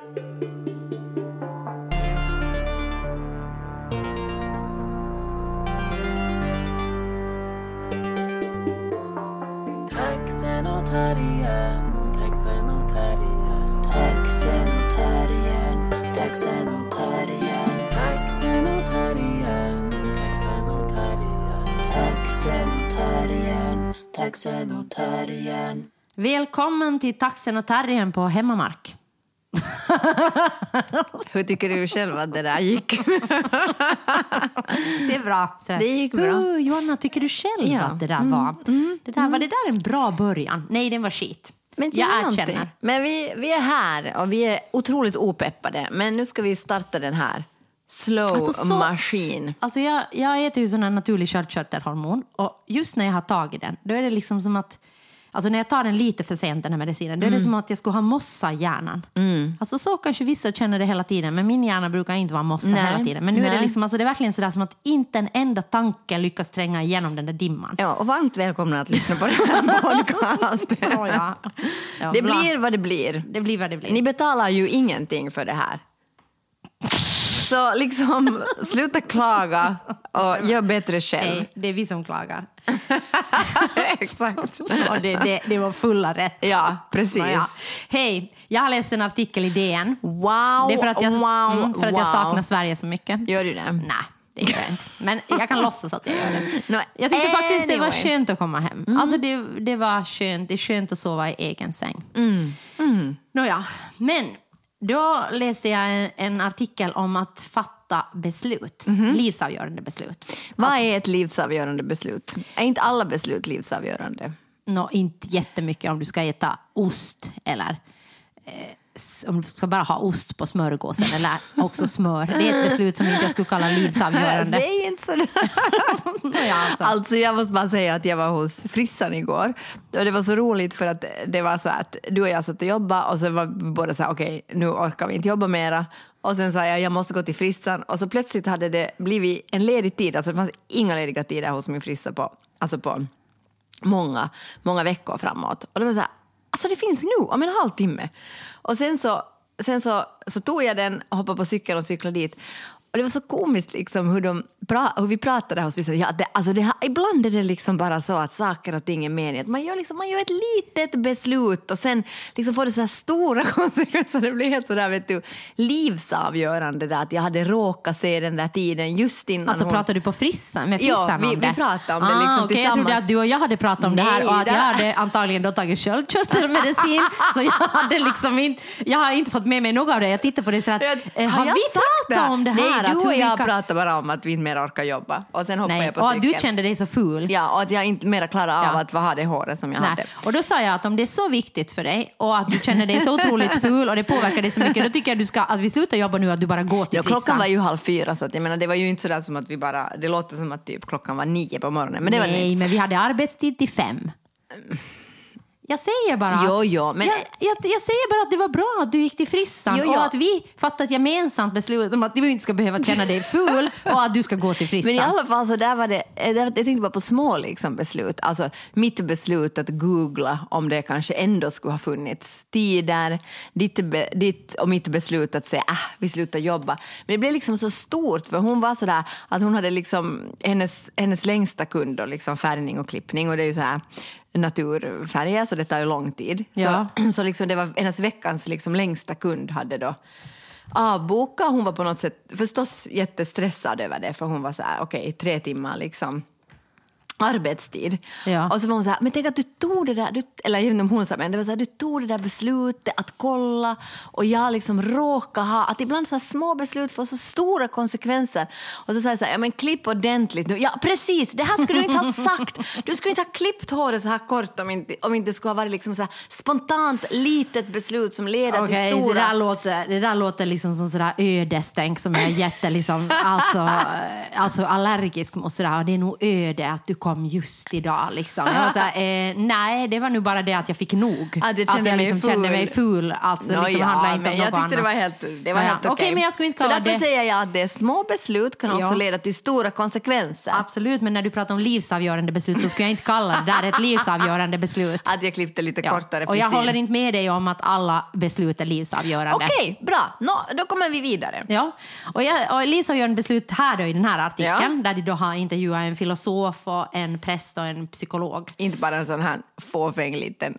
Taxen och terriern, taxen och terriern. Taxen och terriern, taxen och terriern, Taxen och terriern, taxen och terriern. taxen och terriern, taxen och terriern. Välkommen till Taxen och Terriern på hemmamark. Hur tycker du själv att det där gick? Det är bra. Så. Det gick bra. Hur, Johanna, tycker du själv Ja. att det där var? det där, Var det där en bra början? Nej, den var skit. Men jag erkänner. någonting. Men vi, vi är här och vi är otroligt opeppade. Men nu ska vi starta den här slow Alltså, så- machine. Alltså jag, jag äter ju sån här naturlig sköldkörtelhormon och just när jag har tagit den, då är det liksom som att Alltså när jag tar den lite för sent, den här medicinen, då är det som att jag skulle ha mossa i hjärnan. Alltså så kanske vissa känner det hela tiden, men min hjärna brukar inte vara mossa Nej, hela tiden. Men nu är det nej. liksom, alltså det är verkligen sådär som att inte en enda tanke lyckas tränga igenom den där dimman. Ja, och varmt välkomna att lyssna på den här podcasten. Åh, ja. Ja, Det blir vad det blir. det blir vad det blir. Ni betalar ju ingenting för det här. Så liksom, sluta klaga och gör bättre själv. Nej, det är vi som klagar. Exakt. Och det, det, det var fulla rätt. Ja, precis. Nåja. Hej, jag har läst en artikel i DN. Wow, Det är för att jag, wow, mm, för att jag wow. saknar Sverige så mycket. Gör du det? Nej, det gör jag inte. Men jag kan låtsas att jag gör det. No, Jag tyckte faktiskt det var anyway. skönt att komma hem. Alltså det, det var skönt. Det är skönt att sova i egen säng. Mm. Nåja, men då läste jag en, en artikel om att fatta beslut. Livsavgörande beslut. Vad är ett livsavgörande beslut? Är inte alla beslut livsavgörande? Nå, inte jättemycket om du ska äta ost eller eh, om du ska bara ha ost på smörgåsen eller också smör. Det är ett beslut som inte jag skulle kalla livsavgörande. Säg inte sådär. Nåja, alltså. Alltså jag måste bara säga att jag var hos frissan igår. Och det var så roligt för att det var så att du och jag satt och jobbade och så var vi båda så här okej nu orkar vi inte jobba mera. Och sen sa jag jag måste gå till frissan och så plötsligt hade det blivit en ledig tid. Alltså det fanns inga lediga tider hos min frissa på, alltså på många, många veckor framåt. Och det var så här, alltså det finns nu om en halvtimme. Och sen så, sen så, så tog jag den, hoppade på cykeln och cyklade dit. Och det var så komiskt liksom hur, de pra, hur vi pratade hos vissa. Ja, det, alltså det, här- ibland är det liksom bara så att saker och ting är meningen. Man gör, liksom, man gör ett litet beslut och sen liksom får det så stora konsekvenser. Det blir helt så där, vet du, livsavgörande där att jag hade råkat se den där tiden just innan Alltså hon... pratar du på frissan, med Ja, frissan vi- om vi det? pratade om det ah, liksom okej, Jag trodde att du och jag hade pratat om det här Nej, och att jag hade antagligen då tagit sköldkörtelmedicin. så jag hade liksom inte, jag har inte fått med mig något av det. Jag tittar på det så att, eh, har jag vi sagt pratat om det här? Nej, du och jag kan- pratade bara om att vi inte mer orkar jobba. Och sen hoppade Nej, jag på och cykeln. du kände dig så ful. Ja, och att jag inte mer klarar av Ja. att ha det håret som jag Nej. hade. Och då sa jag att om det är så viktigt för dig och att du känner dig så otroligt ful och det påverkar dig så mycket, då tycker jag att, du ska, att vi slutar jobba nu att du bara går till Ja, frissan. klockan var ju halv fyra så att jag menar, det var ju inte sådär som att vi bara, det låter som att typ klockan var nio på morgonen. Men det var det Nej, men vi hade arbetstid till fem. Jag säger bara... Jo, jo, men- jag, jag, jag säger bara att det var bra att du gick till frissan Jo, och att vi fattat ett gemensamt beslut om att du inte ska behöva känna dig ful och att du ska gå till frissan. Men i alla fall så där var det, eh, jag tänkte bara på små liksom beslut. Alltså mitt beslut att googla om det kanske ändå skulle ha funnits tider. Ditt, ditt och mitt beslut att säga ah, vi slutar jobba. Men det blev liksom så stort för hon var så där att hon hade liksom hennes, hennes längsta kund då, liksom färgning och klippning och det är ju så här naturfärger så det tar ju lång tid. Ja. Så, så liksom det var hennes veckans liksom längsta kund hade då avboka. Hon var på något sätt förstås jättestressad över det för hon var så här, okej, tre timmar liksom arbetstid. Ja. Och så var hon så här, men tänk att du tog det där, du, eller inte hon sa men det var så här, du tog det där beslutet att kolla och jag liksom råkar ha, att ibland så små beslut får så stora konsekvenser. Och så säger jag så här, ja men klipp ordentligt nu. Ja precis, det här skulle du inte ha sagt. Du skulle inte ha klippt håret så här kort om inte, om inte det skulle ha varit liksom så här spontant litet beslut som leder Okej, till stora... det, där låter, det där låter liksom som sådär ödestänk som jag är jätte, liksom, alltså, alltså allergisk mot. Sådär. Och det är nog öde att du kommer kom just idag. Liksom. Jag var så här, eh, nej, det var nu bara det att jag fick nog. Att jag kände jag mig liksom kände mig full. ful. Alltså, Nå, liksom, ja, inte men jag tyckte det var helt, det var Ja, helt okej. Men jag skulle inte Så därför det- säger jag att det är små beslut kan också Ja. leda till stora konsekvenser. Absolut, men när du pratar om livsavgörande beslut så skulle jag inte kalla det där ett livsavgörande beslut. Att jag klippte lite Ja. kortare Och jag håller inte med dig om att alla beslut är livsavgörande. Okej, bra. Nå, då kommer vi vidare. Ja, och, jag, och livsavgörande beslut här då i den här artikeln där de då har intervjuat en filosof och en präst och en psykolog. Inte bara en sån här fåfäng liten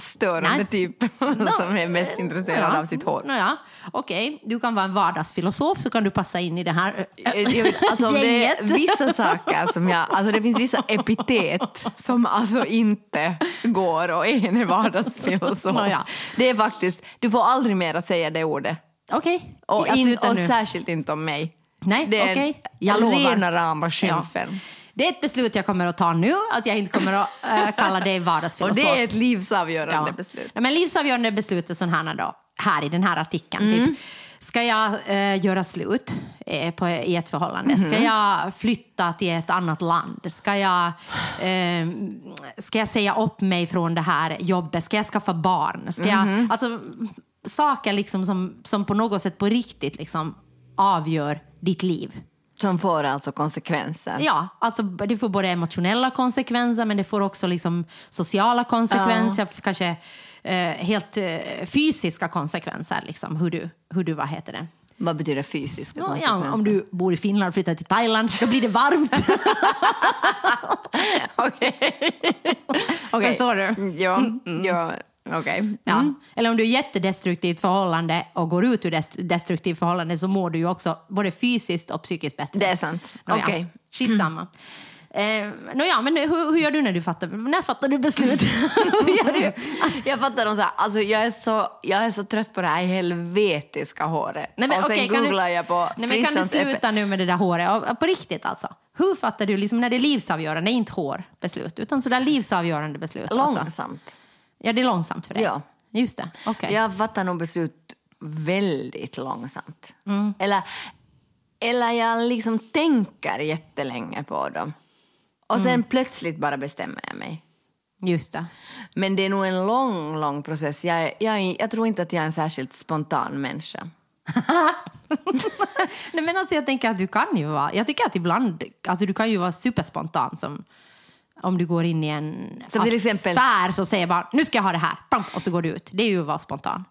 störande Nej. typ som är mest intresserad av sitt hår. Nåja, okej. Du kan vara en vardagsfilosof så kan du passa in i det här Jag vet, alltså, om det är gänget. vissa saker som jag... Alltså det finns vissa epitet som alltså inte går och en är vardagsfilosof. Nåja. Det är faktiskt... Du får aldrig mera säga det ordet. Okej, Och, jag in, och särskilt inte om mig. Nej, okej. Jag lovar. rena rama skymfen. Ja. Det är ett beslut jag kommer att ta nu, att jag inte kommer att äh, kalla dig Och vardagsfilosof. det är ett livsavgörande beslut. Ja, men livsavgörande beslut är sådana här då, här i den här artikeln. Mm. Typ, ska jag eh, göra slut eh, på, i ett förhållande? Ska Mm-hmm. jag flytta till ett annat land? Ska jag, eh, ska jag säga upp mig från det här jobbet? Ska jag skaffa barn? Ska Mm-hmm. jag, alltså, saker liksom som, som på något sätt på riktigt liksom avgör ditt liv. Som får alltså konsekvenser. Ja, alltså det får både emotionella konsekvenser men det får också liksom sociala konsekvenser, kanske eh, helt eh, fysiska konsekvenser. Liksom, hur du, hur du, vad heter det? Vad betyder fysiska Ja, konsekvenser? ja, om du bor i Finland och flyttar till Thailand så blir det varmt. Okej. Okej. Förstår du? Ja, ja okej. Ja. Eller om du är jättedestruktivt förhållande och går ut ur dest- destruktivt förhållande så mår du ju också både fysiskt och psykiskt bättre. Det är sant. Okej. Skitsamma. Eh, nåja, men hur, hur gör du när du fattar, när fattar du beslut? hur gör du? Jag fattar de så här, alltså jag är, så, jag är så trött på det här helvetiska håret. Nej, men, och sen kan googlar du, jag på nej, men Kan du sluta nu med det där håret? På riktigt alltså. Hur fattar du liksom när det är livsavgörande, inte hårbeslut, utan sådär livsavgörande beslut? Alltså. Ja, det är långsamt för dig? Ja. Just det, okej. Jag fattar nog beslut väldigt långsamt. Mm. Eller, eller jag liksom tänker jättelänge på dem. Och sen Mm. plötsligt bara bestämmer jag mig. Just det. Men det är nog en lång, lång process. Jag, jag, jag tror inte att jag är en särskilt spontan människa. Nej, men alltså, jag tänker att du kan ju vara, jag tycker att ibland, alltså du kan ju vara superspontan som om du går in i en Som till exempel- affär så säger bara nu ska jag ha det här, Pam, och så går du ut. Det är ju att vara spontan.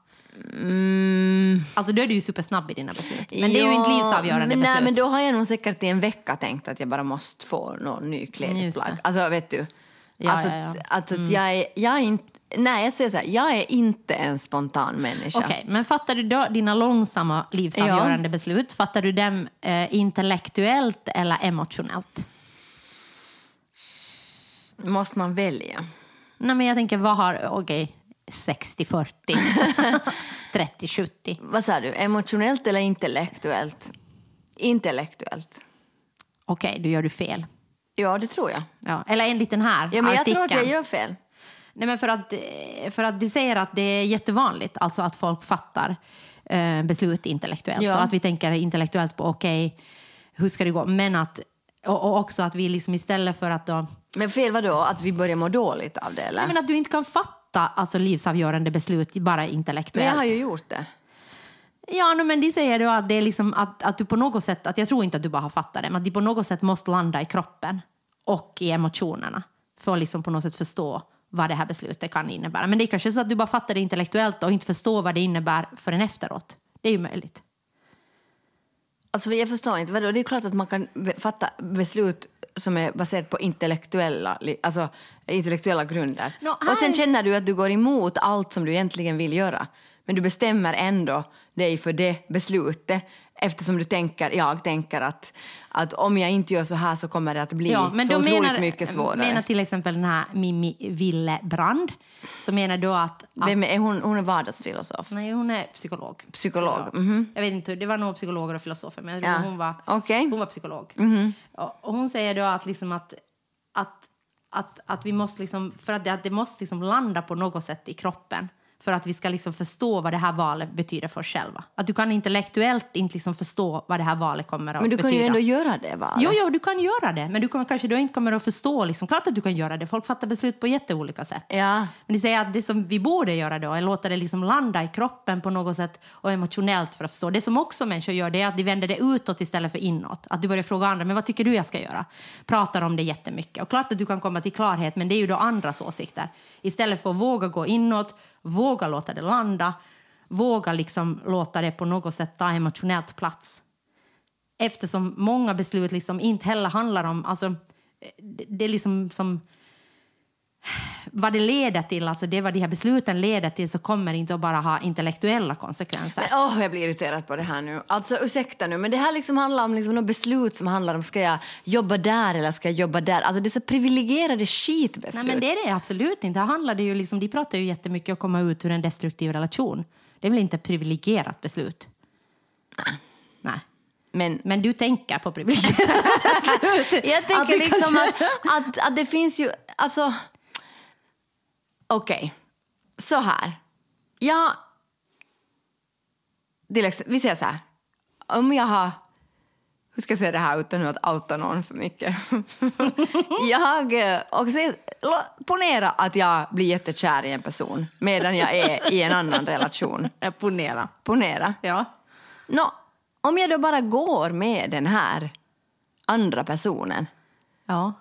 Alltså då är du ju supersnabb i dina beslut. Men det är ju inte livsavgörande men, beslut. Nej, men då har jag nog säkert i en vecka tänkt att jag bara måste få någon ny Just klädesplagg. Alltså, vet du? Ja, alltså, ja, Mm. ja. Alltså att jag är, jag är inte... Nej, jag säger så här, jag är inte en spontan människa. Okej, men fattar du då dina långsamma livsavgörande beslut, fattar du dem eh, intellektuellt eller emotionellt? Måste man välja? Nej, men jag tänker, vad har, okej, 60-40, 30-70. Vad sa du? Emotionellt eller intellektuellt? Intellektuellt. Okej, då gör du fel. Ja, det tror jag. Ja, eller enligt den här Ja, men jag tror att jag gör fel. Nej, men för att, för att de säger att det är jättevanligt, alltså att folk fattar eh, beslut intellektuellt. Ja. Och att vi tänker intellektuellt på okej, hur ska det gå? Men att, och, och också att vi liksom istället för att då, Men fel vad då? Att vi börjar må dåligt av det, eller? Nej, men att du inte kan fatta alltså, livsavgörande beslut bara Men intellektuellt. jag har ju gjort det. Ja, no, men de säger då att det är liksom att, att du på något sätt, att jag tror inte att du bara har fattat det, men att de på något sätt måste landa i kroppen och i emotionerna för att liksom på något sätt förstå vad det här beslutet kan innebära. Men det är kanske så att du bara fattar det intellektuellt och inte förstår vad det innebär förrän efteråt. Det är ju möjligt. Alltså, jag förstår inte. Vadå? Det är klart att man kan fatta beslut som är baserat på intellektuella, alltså, intellektuella grunder. Nå, Och sen känner du att du går emot allt som du egentligen vill göra. Men du bestämmer ändå dig för det beslutet eftersom du tänker, jag tänker att, att om jag inte gör så här så kommer det att bli så otroligt mycket svårare. menar till exempel den här Mimmi Willebrand som menar då att... att Vem är, hon, hon är vardagsfilosof, nej, hon är psykolog. psykolog. Ja. Mhm. Jag vet inte, det var nog psykologer och filosofer, men Ja. hon, var, Okej. hon var psykolog. Mhm. Och, och hon säger då att, liksom att, att, att, att vi måste liksom, för att det, att det måste liksom landa på något sätt i kroppen för att vi ska liksom förstå vad det här valet betyder för oss själva. Att du kan intellektuellt inte liksom förstå vad det här valet kommer att Men du kan betyda. ju ändå göra det, va? Jo, jo, du kan göra det, men du kommer, kanske då inte kommer att förstå. Liksom. Klart att du kan göra det. Folk fattar beslut på jätteolika sätt. Ja. Men det säger att det som vi borde göra då är låta det liksom landa i kroppen på något sätt och emotionellt för att förstå. Det som också människor gör det är att de vänder det utåt istället för inåt. Att du börjar fråga andra, men vad tycker du jag ska göra? Pratar om det jättemycket. Och klart att du kan komma till klarhet, men det är ju då andras åsikter. Istället för att våga gå inåt, våga låta det landa, våga liksom låta det på något sätt ta emotionellt plats. Eftersom många beslut liksom inte heller handlar om... Alltså, det, det är liksom som... Vad det leder till, alltså det vad de här besluten leder till så kommer det inte att bara ha intellektuella konsekvenser. Men, åh, jag blir irriterad på det här nu. Alltså ursäkta nu, men det här liksom handlar om liksom något beslut som handlar om ska jag jobba där eller ska jag jobba där. Alltså det är så privilegierade skitbeslut. Nej, men det är det absolut inte. Här handlar det ju liksom, de pratar ju jättemycket om att komma ut ur en destruktiv relation. Det är väl inte ett privilegierat beslut? Nej. Nej. Men Men du tänker på privilegierat beslut. jag tänker Att det liksom kanske- att, att, att det finns ju... Alltså... Okej, så här. Jag... Exempel, vi säger så här. Om jag har... Hur ska jag säga det här utan att outa någon för mycket? jag... eh, Och se, lo- ponera att jag blir jättekär i en person medan jag är i en annan relation. Ponera. Ponera. Ja. Nå, om jag då bara går med den här andra personen Ja.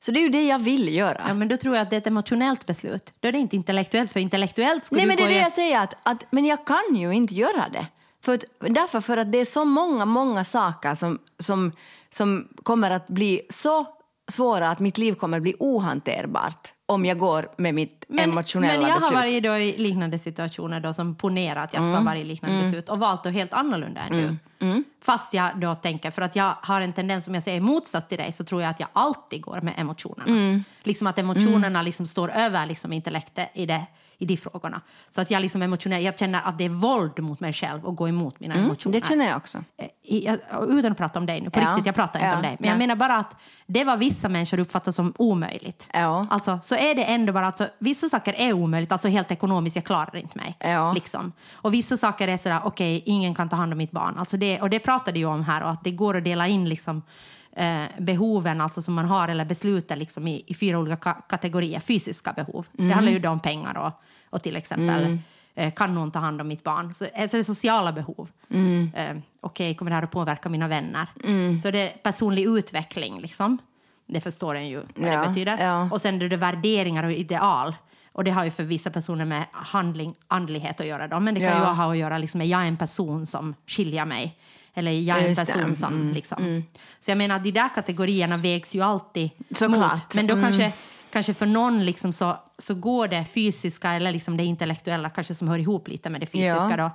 Så det är ju det jag vill göra. ja, men då tror jag att det är ett emotionellt beslut. Då är det inte intellektuellt, för intellektuellt skulle Nej, men det är det jag säger, att, att, men jag kan ju inte göra det. För att, därför för att det är så många, många saker som, som, som kommer att bli så svåra att mitt liv kommer bli ohanterbart om jag går med mitt emotionella men jag beslut. har varit då i liknande situationer då som ponerar att jag ska Mm. vara i liknande beslut och valt då helt annorlunda än du. Fast jag då tänker, för att jag har en tendens som jag säger motsats till dig så tror jag att jag alltid går med emotionerna. Mm. Liksom att emotionerna liksom står över liksom intellektet i, det, i de frågorna. Så att jag liksom emotionell, jag känner att det är våld mot mig själv att gå emot mina emotioner. Mm, Det känner jag också. Jag- utan att prata om dig nu, på Ja. riktigt, jag pratar inte Ja. om dig. Men Ja. jag menar bara att det var vissa människor uppfattar som omöjligt. Ja. Alltså, så är det ändå bara, alltså, vissa saker är omöjligt, alltså helt ekonomiskt, jag klarar inte mig. Ja. Liksom. Och vissa saker är sådär, okej, ingen kan ta hand om mitt barn. Alltså det, och det pratade ju om här, och att det går att dela in liksom, eh, behoven alltså som man har, eller besluten liksom, i, i fyra olika ka- kategorier. Fysiska behov, Mm. det handlar ju då om pengar och, och till exempel eh, kan någon ta hand om mitt barn? Så, alltså det är sociala behov. Mm. Eh, Okej, kommer det här att påverka mina vänner? Så det är personlig utveckling, liksom. Det förstår en ju vad Ja, det betyder. ja. Och sen är det värderingar och ideal. Och det har ju för vissa personer med handling, andlighet att göra. Då. Men det kan Ja. ju ha att göra liksom, med jag är en person som skiljer mig. Eller jag är en person som... Liksom. Så jag menar, de där kategorierna vägs ju alltid Såklart. mot. Men då kanske, kanske för någon liksom så, så går det fysiska eller liksom det intellektuella kanske som hör ihop lite med det fysiska Ja. då,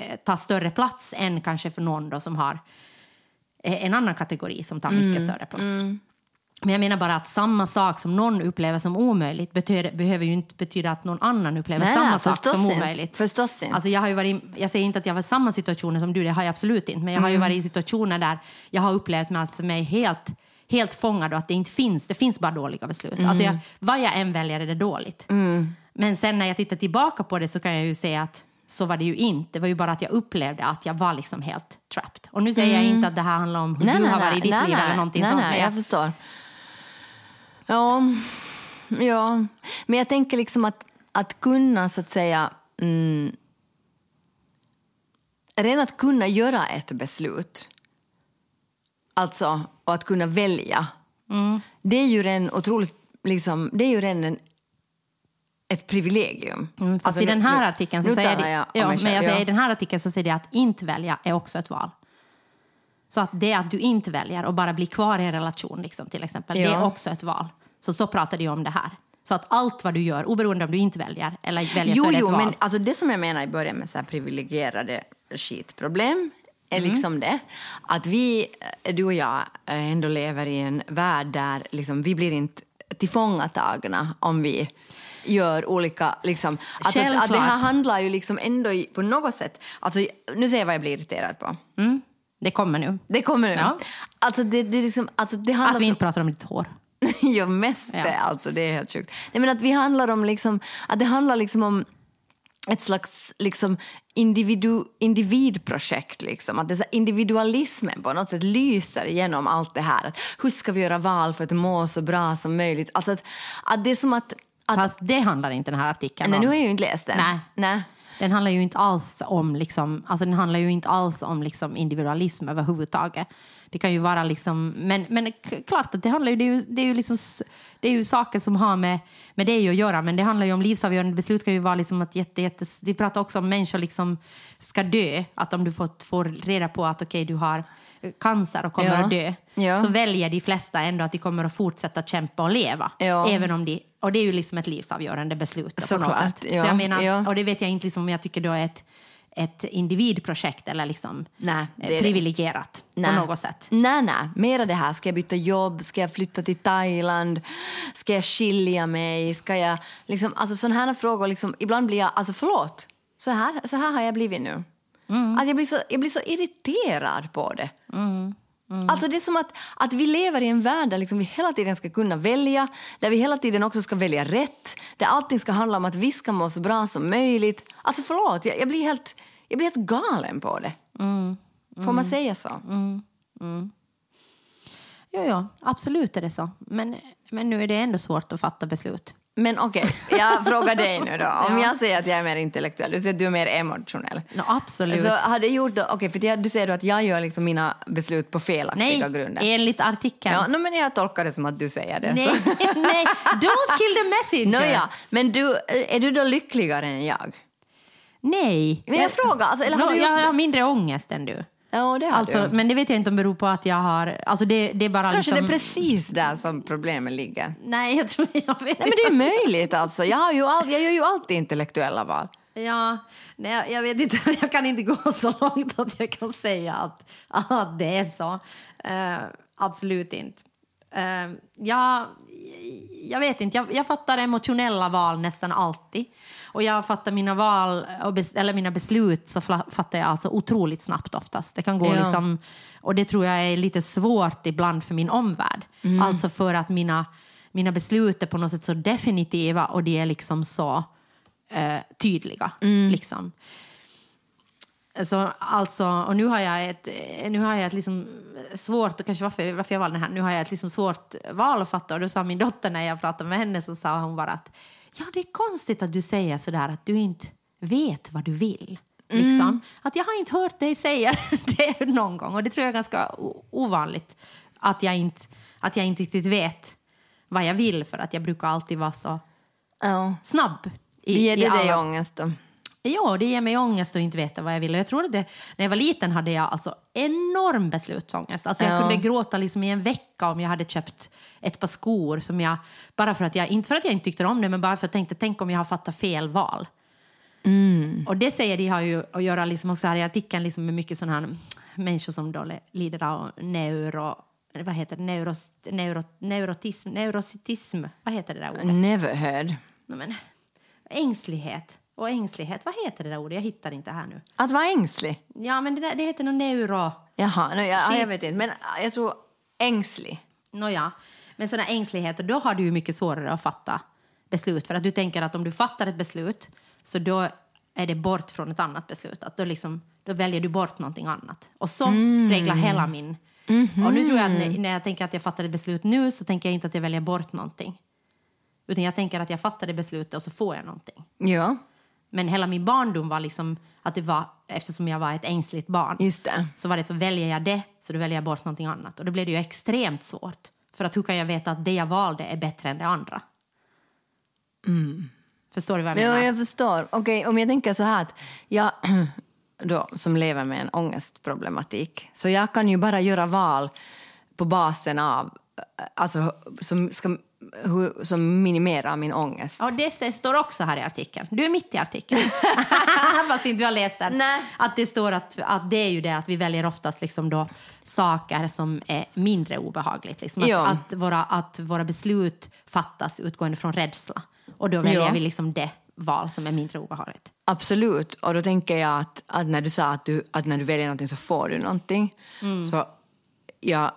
eh, tar större plats än kanske för någon då som har eh, en annan kategori som tar mycket Mm. större plats. Men jag menar bara att samma sak som någon upplever som omöjligt betyder, behöver ju inte betyda att någon annan upplever Nej, samma nej, sak som inte. omöjligt. Förstås inte. Alltså jag, har ju varit, jag säger inte att jag var i samma situationer som du, det har jag absolut inte. Men jag har Mm. ju varit i situationer där jag har upplevt mig, alltså mig helt, helt fångad och att det inte finns, det finns bara dåliga beslut. Alltså Mm. jag, vad jag än väljer är det dåligt. Men sen när jag tittar tillbaka på det så kan jag ju säga att så var det ju inte. Det var ju bara att jag upplevde att jag var liksom helt trapped. Och nu säger jag inte att det här handlar om hur du har varit i ditt Mm. nej, liv nej, eller någonting nej, sånt. Nej, men jag jag, förstår. Ja, ja, men jag tänker liksom att, att kunna så att säga... Mm, redan att kunna göra ett beslut, alltså och att kunna välja, Mm. det är ju redan otroligt... Liksom, det är ju redan en, ett privilegium. Mm, Alltså, i den här artikeln så säger det, ja, men själv, jag ja. säger, i den här artikeln så säger det att inte välja är också ett val. Så att det att du inte väljer och bara blir kvar i en relation liksom, till exempel, det Ja. är också ett val. Så så pratar de om det här. Så att allt vad du gör, oberoende om du inte väljer eller väljer Jo, så är det ett jo, val. men alltså det som jag menar i början med så privilegierade skitproblem är Mm. liksom det att vi, eh, du och jag, eh, ändå lever i en värld där liksom, vi blir inte tillfångatagna om vi gör olika... Liksom, alltså att, att det här handlar ju liksom ändå i, på något sätt... Alltså, nu säger jag vad jag blir irriterad på. Mm, det kommer nu. Det kommer nu. Ja. Alltså, det, det, liksom, alltså, det handlar Att vi inte pratar om ditt hår. ja, mest Ja. det. Alltså, det är helt sjukt. Nej, men att vi handlar om liksom, att det handlar liksom om ett slags liksom, individu, individprojekt. Liksom. Att det individualismen på något sätt lyser genom allt det här. Att hur ska vi göra val för att må så bra som möjligt? Alltså att, att det är som att... att Fast det handlar inte den här artikeln nej, om. nu har jag ju inte läst den. Nej. nej. Den handlar ju inte alls om, liksom, alltså den handlar ju inte alls om liksom individualism överhuvudtaget. Det kan ju vara liksom, men, men klart att det handlar ju, det är ju, det är ju, liksom, det är ju saker som har med, med det att göra, men det handlar ju om livsavgörande beslut kan ju vara liksom att jätte, jätte, vi pratar också om människor liksom ska dö, att om du får, får reda på att okej okay, du har cancer och kommer Ja. att dö, Ja. så väljer de flesta ändå att de kommer att fortsätta kämpa och leva. Ja. Även om de, och det är ju liksom ett livsavgörande beslut på något Såklart, Så jag menar, och det vet jag inte liksom, om jag tycker då är ett, ett individprojekt eller liksom Nej, eh, privilegierat Nej. på något sätt. Nej, nej. Mera det här. Ska jag byta jobb? Ska jag flytta till Thailand? Ska jag skilja mig? Ska jag... Liksom, alltså sådana här frågor, liksom, ibland blir jag... Alltså förlåt, så här, så här har jag blivit nu. Att jag, blir så, jag blir så irriterad på det. Alltså det är som att, att vi lever i en värld där liksom vi hela tiden ska kunna välja, där vi hela tiden också ska välja rätt, där allting ska handla om att vi ska må så bra som möjligt. Alltså förlåt, jag, jag, blir, helt, jag blir helt galen på det. Får man säga så? Jo, ja, absolut är det så. Men, men nu är det ändå svårt att fatta beslut. Men okej, jag frågar dig nu då. Om jag säger att jag är mer intellektuell, du säger att du är mer emotionell. No, absolut. Så har det gjort då, okej, för du säger då att jag gör liksom mina beslut på felaktiga Nej, grunder. enligt artikeln. Ja, no, men jag tolkar det som att du säger det. nej, nej, don't kill the messenger. Nåja, men du, är du då lyckligare än jag? Nej. Men jag frågar, alltså, eller har no, du gjort jag har mindre ångest än du. Ja, det har Alltså, du. men det vet jag inte om det beror på att jag har... Alltså det, det är bara Kanske liksom, det är precis där som problemet ligger. Nej, jag tror jag vet Nej, men det är möjligt alltså. Jag, har ju all, jag gör ju alltid intellektuella val. Ja, nej, jag vet inte, jag kan inte gå så långt att jag kan säga att, att det är så. Eh, absolut inte. Eh, jag, jag vet inte, jag, jag fattar emotionella val nästan alltid. Och jag fattar mina val, bes, eller mina beslut, så fattar jag alltså otroligt snabbt oftast. Det kan gå Ja. liksom, och det tror jag är lite svårt ibland för min omvärld. Alltså för att mina, mina beslut är på något sätt så definitiva och de är liksom så eh, tydliga. Liksom. Så, alltså, och nu har jag ett, nu har jag ett liksom svårt, och kanske varför, varför jag valde den här, nu har jag ett liksom svårt val att fatta. Och då sa min dotter när jag pratade med henne så sa hon bara att ja, det är konstigt att du säger sådär att du inte vet vad du vill. Liksom. Att jag har inte hört dig säga det någon gång och det tror jag är ganska ovanligt. Att jag, inte, att jag inte riktigt vet vad jag vill för att jag brukar alltid vara så Ja. snabb. I, Ger det dig alla- ångest då? Ja, det ger mig ångest att inte veta vad jag vill. Jag tror att det, när jag var liten hade jag alltså enorm beslutsångest. Alltså jag Ja. kunde gråta liksom i en vecka om jag hade köpt ett par skor som jag, bara för att jag, inte för att jag inte tyckte om det, men bara för att jag tänkte, tänk om jag har fattat fel val. Och det säger de har ju att göra liksom också här i artikeln liksom med mycket sådana här människor som då lider av neuro, vad heter det, neuros, neuro, neurotism, neurositism, vad heter det där ordet? Never heard. Nej, men, ängslighet. Och ängslighet, vad heter det där ordet? Jag hittar inte här nu. Att vara ängslig? Ja, men det, där, det heter nog neuro... Jaha, no, jag, jag vet inte. Men jag tror ängslig. Nåja, men sådana ängsligheter, då har du ju mycket svårare att fatta beslut. För att du tänker att om du fattar ett beslut så då är det bort från ett annat beslut. Att då, liksom, då väljer du bort någonting annat. Och så reglar hela min... Och nu tror jag att när, när jag tänker att jag fattar ett beslut nu så tänker jag inte att jag väljer bort någonting. Utan jag tänker att jag fattade beslutet och så får jag någonting. Ja, Men hela min barndom var liksom att det var, eftersom jag var ett ängsligt barn, just det. så var det så väljer jag det, så då väljer jag bort någonting annat. Och då blev det ju extremt svårt. För att hur kan jag veta att det jag valde är bättre än det andra? Förstår du vad jag menar? Ja, jag förstår. Okej, om jag tänker så här att jag då, som lever med en ångestproblematik, så jag kan ju bara göra val på basen av, alltså som, ska, hur, som minimerar min ångest. Ja, det står också här i artikeln. Du är mitt i artikeln. Fast inte du har läst den. Nej. Att det står att, att det är ju det att vi väljer oftast liksom då saker som är mindre obehagligt. Liksom att, Ja. att, våra, att våra beslut fattas utgående från rädsla. Och då väljer Ja. vi liksom det val som är mindre obehagligt. Absolut. Och då tänker jag att, att när du sa att, du, att när du väljer någonting så får du någonting. Så jag,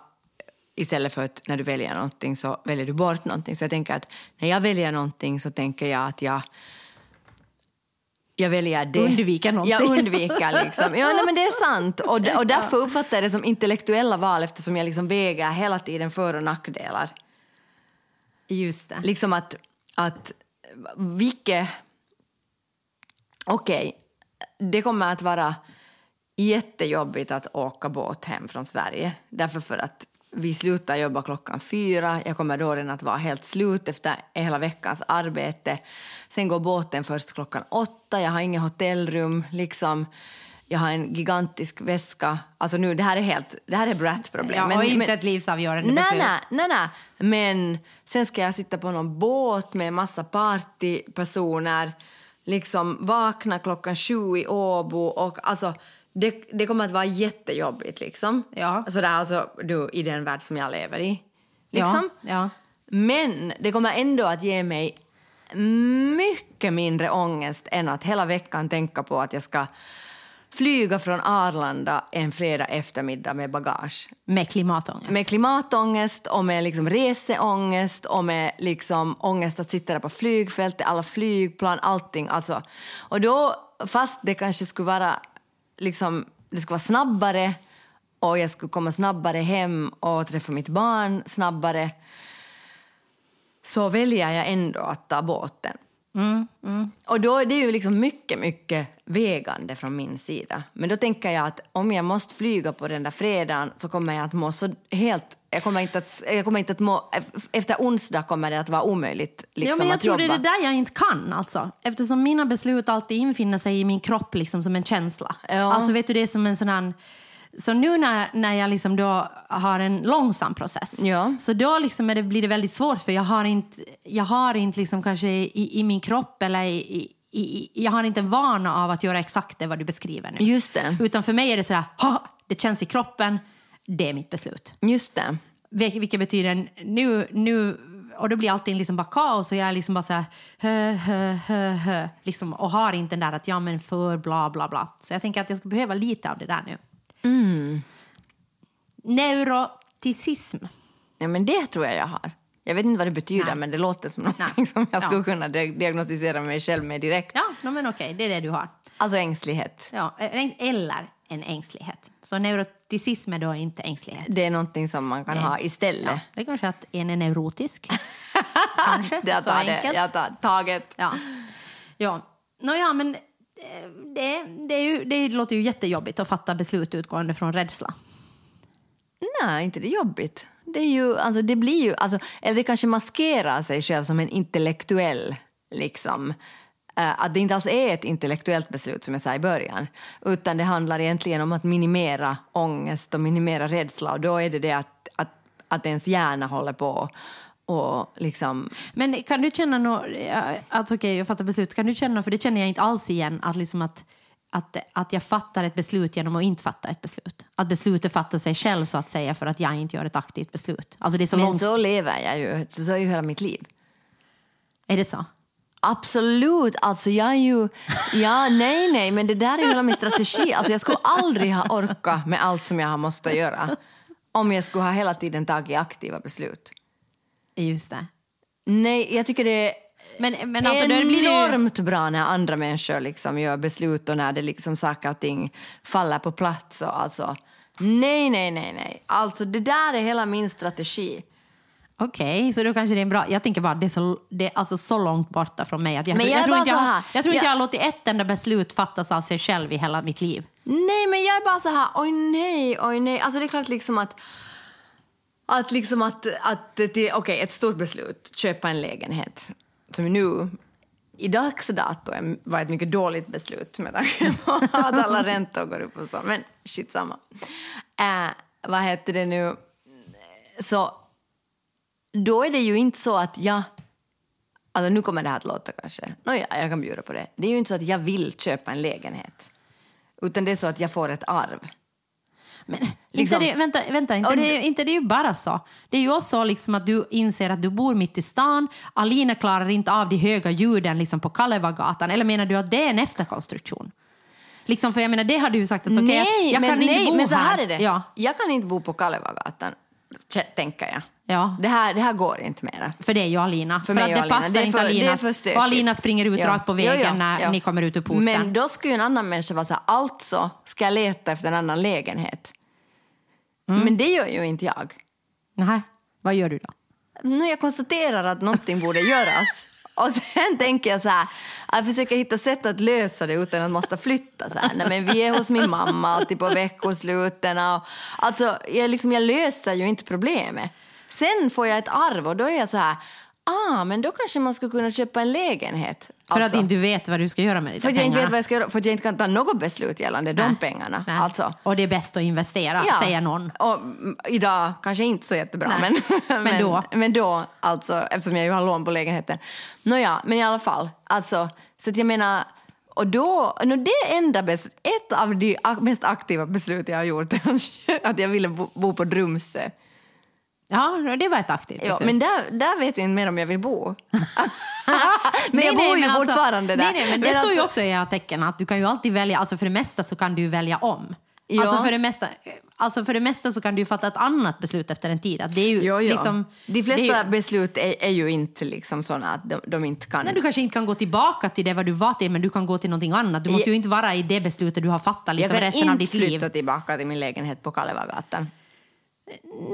istället för att när du väljer någonting så väljer du bort någonting. Så jag tänker att när jag väljer någonting så tänker jag att jag Jag väljer det. Undviker någonting. Jag undviker liksom. Ja, nej, men det är sant. Och, och därför uppfattar jag det som intellektuella val eftersom jag liksom väger hela tiden för och nackdelar. Just det. Liksom att, att vilket... Okej, det kommer att vara jättejobbigt att åka båt hem från Sverige. Därför för att vi slutar jobba klockan fyra. Jag kommer då redan att vara helt slut efter hela veckans arbete. Sen går båten först klockan åtta. Jag har inget hotellrum. Liksom. Jag har en gigantisk väska. Alltså nu, det här är helt, det här är Brat-problem. Ja, och inte ett livsavgörande nej, beslut. nej, nej, nej. Men sen ska jag sitta på någon båt med en massa partypersoner. Liksom vakna klockan sju i Åbo. Och alltså, det, det kommer att vara jättejobbigt liksom. Ja. Så det är alltså du, i den värld som jag lever i. Liksom. Ja, ja. Men det kommer ändå att ge mig mycket mindre ångest än att hela veckan tänka på att jag ska flyga från Arlanda en fredag eftermiddag med bagage. Med klimatångest. Med klimatångest och med liksom reseångest och med liksom ångest att sitta där på flygfältet, alla flygplan, allting. Alltså. Och då, fast det kanske skulle vara, liksom, det skulle vara snabbare och jag skulle komma snabbare hem och träffa mitt barn snabbare så väljer jag ändå att ta båten. Och då är det ju liksom mycket, mycket vägande från min sida. Men då tänker jag att om jag måste flyga på den där fredagen så kommer jag att må så helt... Jag kommer inte att, jag kommer inte att må... Efter onsdag kommer det att vara omöjligt liksom, ja, men jag att tror jobba. det är det där jag inte kan. Alltså. Eftersom mina beslut alltid infinner sig i min kropp liksom, som en känsla. Ja. Alltså vet du, det är som en sån här... Så nu när, när jag liksom då har en långsam process, Ja. så då liksom det, blir det väldigt svårt för jag har inte, jag har inte liksom kanske i, i min kropp eller i, i, jag har inte en vana av att göra exakt det vad du beskriver nu. Just det. Utan för mig är det så här, "Ha, det känns i kroppen, det är mitt beslut. Just det. Vil- Vilket betyder nu, nu och då blir allting liksom bara kaos och jag är liksom bara så här hö, hö, hö, hö, liksom, och har inte den där att ja men för bla bla bla. Så jag tänker att jag skulle behöva lite av det där nu. Neuroticism. Ja, men det tror jag jag har. Jag vet inte vad det betyder, Nej. men det låter som någonting Nej. som jag skulle Ja. kunna di- diagnostisera mig själv med direkt. Ja, men okej, det är det du har. Alltså ängslighet. Ja, eller en ängslighet. Så neuroticism är då inte ängslighet. Det är någonting som man kan Nej. ha istället. Ja, det är kanske att en är neurotisk. kanske, Jag så tar det. enkelt. Jag tar taget. Ja. Ja. Nåja, men eh, det, det, är ju, det låter ju jättejobbigt att fatta beslut utgående från rädsla. Nej, inte det jobbigt. Det, är ju, alltså, det blir ju, alltså, eller det kanske maskerar sig själv som en intellektuell, liksom. Eh, att det inte alls är ett intellektuellt beslut som jag sa i början. Utan det handlar egentligen om att minimera ångest och minimera rädsla. Och då är det det att, att, att ens hjärna håller på och liksom... Men kan du känna nå att okej, jag fattar beslut, kan du känna, för det känner jag inte alls igen, att liksom att att, att jag fattar ett beslut genom att inte fatta ett beslut. Att beslutet fattar sig själv så att säga för att jag inte gör ett aktivt beslut. Alltså det är så Men långt. så lever jag ju. Så, så är ju hela mitt liv. Är det så? Absolut. Alltså jag är ju... Ja, nej, nej, men det där är ju hela min strategi. Alltså jag skulle aldrig ha orkat med allt som jag har måste göra om jag skulle ha hela tiden tagit aktiva beslut. Just det. Nej, jag tycker det är Men, men alltså, det ju... enormt bra när andra människor liksom gör beslut och när det liksom saker och ting faller på plats. Och alltså, nej, nej, nej, nej. Alltså det där är hela min strategi. Okej, så då kanske det är en bra... Jag tänker bara det är så, det är alltså så långt borta från mig. Att jag, Men jag är tror inte jag, har- jag tror inte Jag- jag har låtit ett enda beslut fattas av sig själv i hela mitt liv. Nej, men jag är bara så här, oj nej, oj nej. Alltså det är klart liksom att att liksom att, att det, okej, ett stort beslut, köpa en lägenhet, som nu i dags dato var ett mycket dåligt beslut med tanke på att alla räntor går upp och så, men shit samma. Äh, vad heter det nu? Så då är det ju inte så att jag Alltså nu kommer det här att låta kanske... Nåja, jag kan bjuda på det. Det är ju inte så att jag vill köpa en lägenhet. Utan det är så att jag får ett arv. Men Liksom- inte det, vänta, vänta inte, det, är- inte det är ju bara så. Det är ju också så liksom att du inser att du bor mitt i stan. Alina klarar inte av de höga ljuden liksom på Kalevagatan. Eller menar du att det är en efterkonstruktion? Liksom, för jag menar, det har du ju sagt att okej, jag, jag men, kan inte nej, bo men så här är det. Ja. Jag kan inte bo på Kalevagatan, tänker jag. Ja. Det, här, det här går inte mera. För det är ju Alina. För, mig att det Alina. passar Det inte för- det för stökigt. och Alina springer ut Ja. rakt på vägen ja, när ja. ni kommer ut ur porten. Men då skulle ju en annan människa vara så här, alltså ska jag leta efter en annan lägenhet. Mm. Men det gör ju inte jag. Nej, vad gör du då? Nu jag konstaterar att någonting borde göras. Och sen tänker jag så här, jag försöker hitta sätt att lösa det utan att måste flytta. Så här. Nej, men vi är hos min mamma alltid på veckosluten. Och, alltså, jag, liksom, jag löser ju inte problemet. Sen får jag ett arv och då är jag så här, ah, men då kanske man skulle kunna köpa en lägenhet. För Alltså. att inte du vet vad du ska göra med dina För att jag inte vet vad jag ska göra, för att jag inte kan ta något beslut gällande de pengarna. Nej. Alltså. Och det är bäst att investera, Ja. säger någon. Och, mm, idag kanske inte så jättebra, Nej. men, Men då? Men då, alltså, eftersom jag ju har lån på lägenheten. Nåja, men i alla fall. Alltså, så att jag menar, och då, no, det enda bes, ett av de mest aktiva beslut jag har gjort är att jag ville bo, bo på Drumsö. Ja, det var ett aktivt Ja, beslut. men där, där vet jag inte mer om jag vill bo. men Nej, jag nej, bor ju alltså- fortfarande där. Nej, nej, men det står ju alltså- också i era tecken att du kan ju alltid välja, alltså för det mesta så kan du ju välja om. Ja. Alltså, för det mesta, alltså för det mesta så kan du ju fatta ett annat beslut efter en tid. Att det är ju Ja, ja. Liksom, de flesta är ju, beslut är, är ju inte liksom såna att de, de inte kan... nej, du kanske inte kan gå tillbaka till det vad du var till, men du kan gå till någonting annat. Du måste Jag- ju inte vara i det beslutet du har fattat liksom, jag kan resten av inte ditt liv. flytta tillbaka till min lägenhet på Kalevagatan.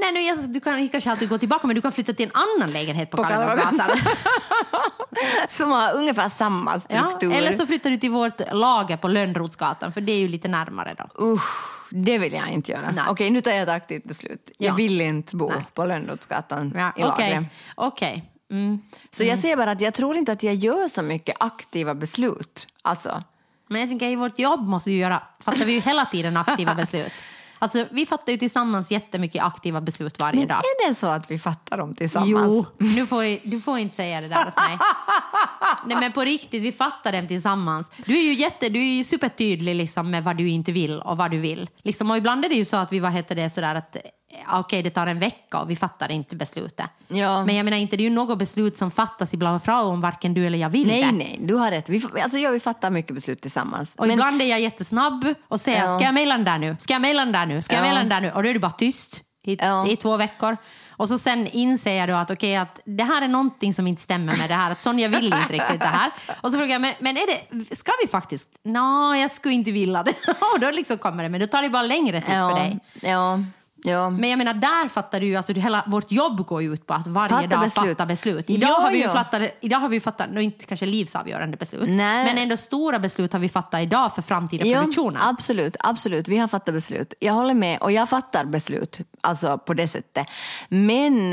Nej, nu, alltså, du kan kanske alltid gå tillbaka, men du kan flytta till en annan lägenhet på, På Kalmargatan. Som har ungefär samma ja, struktur. eller så flyttar du till vårt lager på Lönnrotsgatan, för det är ju lite närmare då. Usch, det vill jag inte göra. Nej. Okej, nu tar jag ett aktivt beslut. Jag Ja. vill inte bo Nej. på Lönnrotsgatan Ja, i Okej, Lagrä. okej. Mm. Så jag ser bara att jag tror inte att jag gör så mycket aktiva beslut. Alltså, Men jag tänker i vårt jobb måste vi göra, fattar vi ju hela tiden aktiva beslut. Alltså vi fattar ju tillsammans jättemycket aktiva beslut varje men dag. är det så att vi fattar dem tillsammans? Jo, nu får, du får inte säga det där åt mig. Nej men på riktigt, vi fattar dem tillsammans. Du är ju, jätte, du är ju supertydlig liksom med vad du inte vill och vad du vill. Liksom, och ibland är det ju så att vi, vad heter det, sådär att eh, okej det tar en vecka och vi fattar inte beslutet. Ja. Men jag menar inte, det är ju något beslut som fattas i bla bla om varken du eller jag vill Nej, det. nej, du har rätt. Vi, alltså, ja, vi fattar mycket beslut tillsammans. Och ibland är jag jättesnabb och säger Ja. ska jag mejla den där nu? Ska jag mejla den där nu? Ska jag Ja. mejla den där nu? Och då är du bara tyst i, Ja. i två veckor. Och så sen inser jag då att okej, att det här är någonting som inte stämmer med det här. Att Sonja vill inte riktigt det här. Och så frågar jag, men, men är det, ska vi faktiskt? Nå, jag skulle inte vilja det. och då liksom kommer det, men då tar det bara längre tid ja, för dig. Ja, ja. Men jag menar, där fattar du ju, alltså hela vårt jobb går ju ut på att varje Fatta dag beslut. fatta beslut. Idag Ja, har vi ju ja. fattat, idag har vi fattat, nu inte kanske livsavgörande beslut, Nej. men ändå stora beslut har vi fattat idag för framtida Ja, produktioner. absolut, absolut. Vi har fattat beslut. Jag håller med och jag fattar beslut alltså på det sättet. Men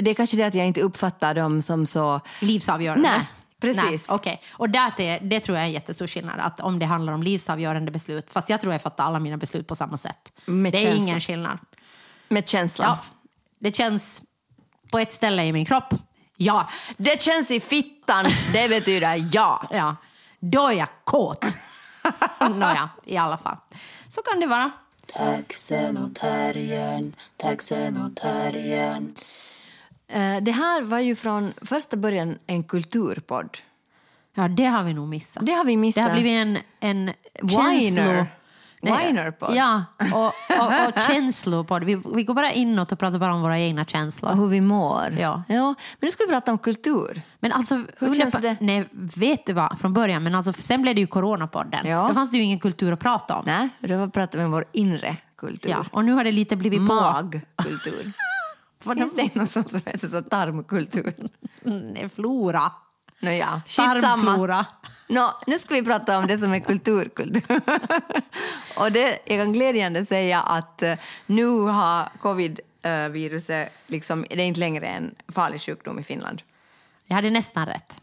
det är kanske det att jag inte uppfattar dem som så... Livsavgörande? Nej, precis. Nej, Okej, och där, det, det tror jag är en jättestor skillnad, att om det handlar om livsavgörande beslut, fast jag tror jag fattar alla mina beslut på samma sätt. Med det är känsla. ingen skillnad. Med känslan. Ja, det känns på ett ställe i min kropp, ja. Det känns i fittan, det betyder ja. ja. Då är jag kåt. Nåja, i alla fall. Så kan det vara. Taxen och terriern, taxen och terriern. Eh, Det här var ju från första början en kulturpodd. Ja, det har vi nog missat. Det har vi missat. Det har blivit en, en känslo... Nej, Whinerpodd. Ja, och, och, och känslopodd. Vi, vi går bara inåt och pratar bara om våra egna känslor. Och hur vi mår. Ja. ja. Men nu ska vi prata om kultur. Men alltså, Hur känns det? Nej, vet du vad? Från början, men alltså, sen blev det ju coronapodden. Ja. Då fanns det ju ingen kultur att prata om. Nej, då pratar vi om vår inre kultur. Ja, och nu har det lite blivit. Magkultur. Finns det sånt som heter så tarmkultur? Mm, flora. Nåja, skitsamma. Nå, nu ska vi prata om det som är kulturkultur. och det, jag kan glädjande säga att eh, nu har covid-viruset, liksom, det är inte längre en farlig sjukdom i Finland. Jag hade nästan rätt.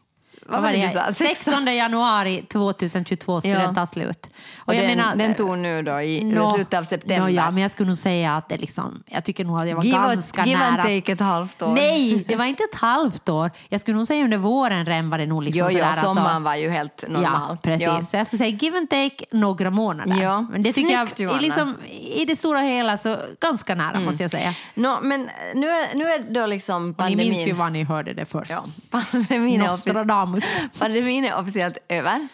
Vad var det du sa? 16 januari 2022 skulle Ja. den ta slut. Och den, den tog nu då i Nå- slutet av september. Nå, ja, men jag skulle nog säga att det liksom, jag tycker nog att jag var give, ganska a, give nära. and take ett halvt år. Nej, det var inte ett halvt år. Jag skulle nog säga under våren redan var det nog liksom Jo, jo, sådär, alltså- sommaren var ju helt normal. Ja, precis. Ja. Så jag skulle säga give and take några månader. Ja. Men det tycker Snyggt, jag, i, liksom, i det stora hela så ganska nära måste jag säga. Nå, men nu är, nu är då liksom Och ni pandemin... minns ju var ni hörde det först. Ja, pandemin, är pandemin är officiellt över.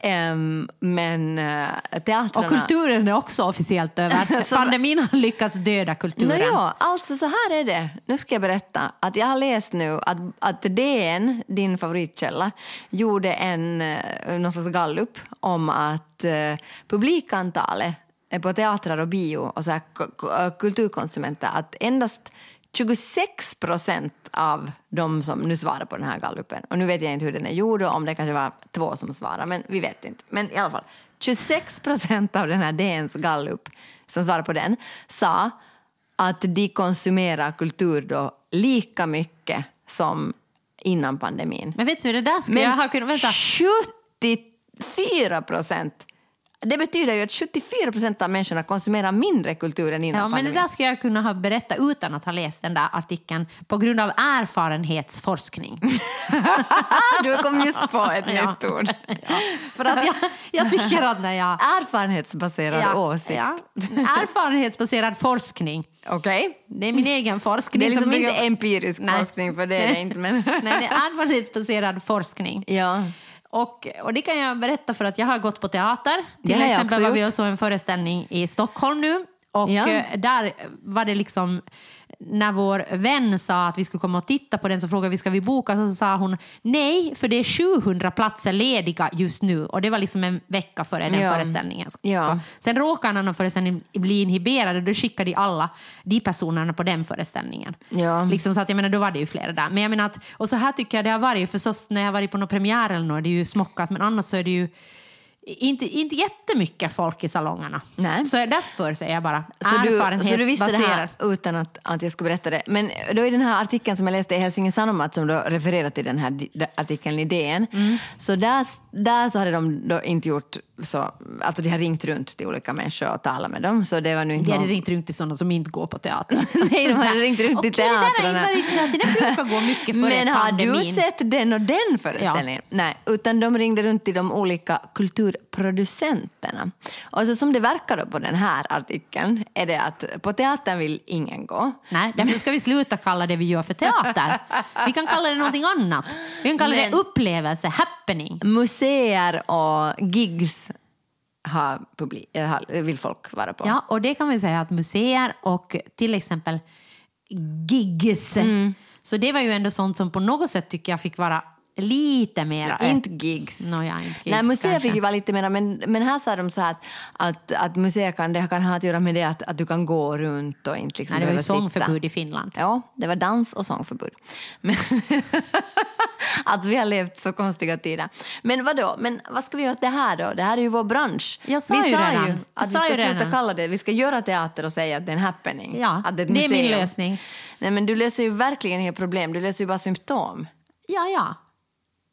Ehm, men uh, teatrarna... Och kulturen är också officiellt över. Så- Pandemin har lyckats döda kulturen. Nå ja, alltså så här är det. Nu ska jag berätta att jag har läst nu att, att DN, din favoritkälla, gjorde en eh, någon slags gallup om att eh, publikantalet på teatrar och bio och så kulturkonsumenter, att endast 26 procent av de som nu svarar på den här gallupen, och nu vet jag inte hur den är gjord och om det kanske var två som svarade, men vi vet inte. Men i alla fall, 26 procent av den här DNs gallup som svarar på den sa att de konsumerar kultur då lika mycket som innan pandemin. Men vet du, det där skulle jag ha kunnat... Vänta. 74 procent! Det betyder ju att 74 procent av människorna konsumerar mindre kultur än innan Ja, men det pandemin. där skulle jag kunna ha berättat utan att ha läst den där artikeln på grund av erfarenhetsforskning. Du kom just på ett Ja. nytt ord. För att jag, jag tycker att när jag... Erfarenhetsbaserad åsikt. ja, erfarenhetsbaserad forskning. Okej? Det är min egen forskning. Det är liksom som inte brukar- empirisk Nej. forskning, för det är det inte. Men... Nej, det är erfarenhetsbaserad forskning. ja. Och, och det kan jag berätta för att jag har gått på teater. Till exempel var vi och såg en föreställning i Stockholm nu. Och Ja. eh, där var det liksom, när vår vän sa att vi skulle komma och titta på den så frågade vi ska vi boka så sa hon nej för det är 700 platser lediga just nu och det var liksom en vecka före den Ja. föreställningen. Ja. Sen råkade en annan föreställning bli inhiberad och då skickade de alla de personerna på den föreställningen. Ja. Liksom så att jag menar, då var det ju flera där. Men jag menar att, och så här tycker jag det har varit, förstås när jag har varit på någon premiär eller något, det är ju smockat, men annars så är det ju inte, inte jättemycket folk i salongerna. Nej. Så därför säger jag bara Så du, så du visste det här utan att, att jag skulle berätta det. Men då i den här artikeln som jag läste i Helsingin Sanomat som då refererar till den här artikeln i DN, Mm. så där, där så hade de då inte gjort så, alltså de har ringt runt till olika människor och talat med dem, så det var nu inte De hade någon- ringt runt till sådana som inte går på teater. Nej, de hade ringt runt till Okej, det där har teatrarna. brukar gå mycket före Men har pandemin. du sett den och den föreställningen? Nej, utan de ringde runt till de olika kulturproducenterna. Och så som det verkar då på den här artikeln är det att på teatern vill ingen gå. Nej, därför ska vi sluta kalla det vi gör för teater. Vi kan kalla det någonting annat. Vi kan kalla Men- det upplevelse, happening. Museer och gigs har publi- äh, har- vill folk vara på. Ja, och det kan vi säga att museer och till exempel gigs. Mm. Så det var ju ändå sånt som på något sätt tycker jag fick vara lite mer... Inte gigs. Nå, ja, inte gigs Nej, museer kanske. fick ju vara lite mer, men, men här sa de så att, att, att museer kan, det kan ha att göra med det att, att du kan gå runt och inte liksom Nej, det var ju behöva sitta. sångförbud i Finland. Ja, det var dans och sångförbud. Men alltså, vi har levt så konstiga tider. Men vad då? Men vad ska vi göra åt det här då? Det här är ju vår bransch. Jag sa vi ju sa redan. ju att vi ska sluta redan. kalla det, vi ska göra teater och säga att det är en happening. Ja, att det är ett min museum. lösning. Nej, men du löser ju verkligen inga problem, du löser ju bara symptom. Ja, ja.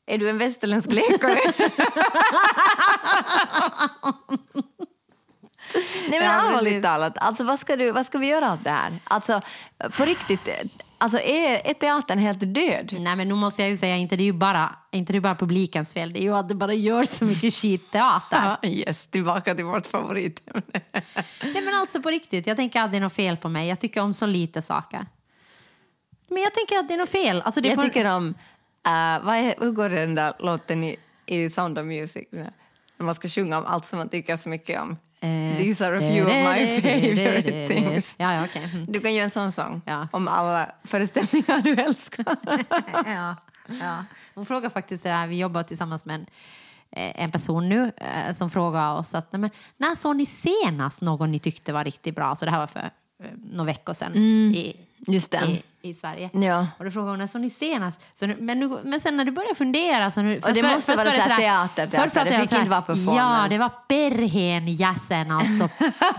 Är du en västerländsk läkare? Nej men Ja, allvarligt talat, alltså, vad, ska du, vad ska vi göra åt det här? Alltså på riktigt, alltså, är, är teatern helt död? Nej, men nu måste jag ju säga, inte det är ju bara, inte det bara publikens fel, det är ju att det bara gör så mycket skitteater. yes, tillbaka till vårt favoritämne. Nej, men alltså på riktigt, jag tänker att det är något fel på mig. Jag tycker om så lite saker. Men jag tänker att det är något fel. Alltså, det är Jag på... tycker om, uh, vad är, hur går den där låten i, i Sound of Music? När man ska sjunga om allt som man tycker så mycket om. Eh, These are a few of my favorite things. Ja, ja, okej. Mm. Du kan göra en sån sång Ja. om alla föreställningar du älskar. ja, ja. Hon frågar faktiskt det här, vi jobbar tillsammans med en, eh, en person nu eh, som frågar oss att men, när såg ni senast någon ni tyckte var riktigt bra? Så det här var för eh, några veckor sedan i, Just det. i, i Sverige. Ja. Och då frågade hon när såg ni senast? Så nu, men, nu, men sen när du börjar fundera... Så nu, först det måste först vara här sådär- teater, först teater. pratade Det fick så här, inte vara performance. Ja, det var Perhenjäsen alltså.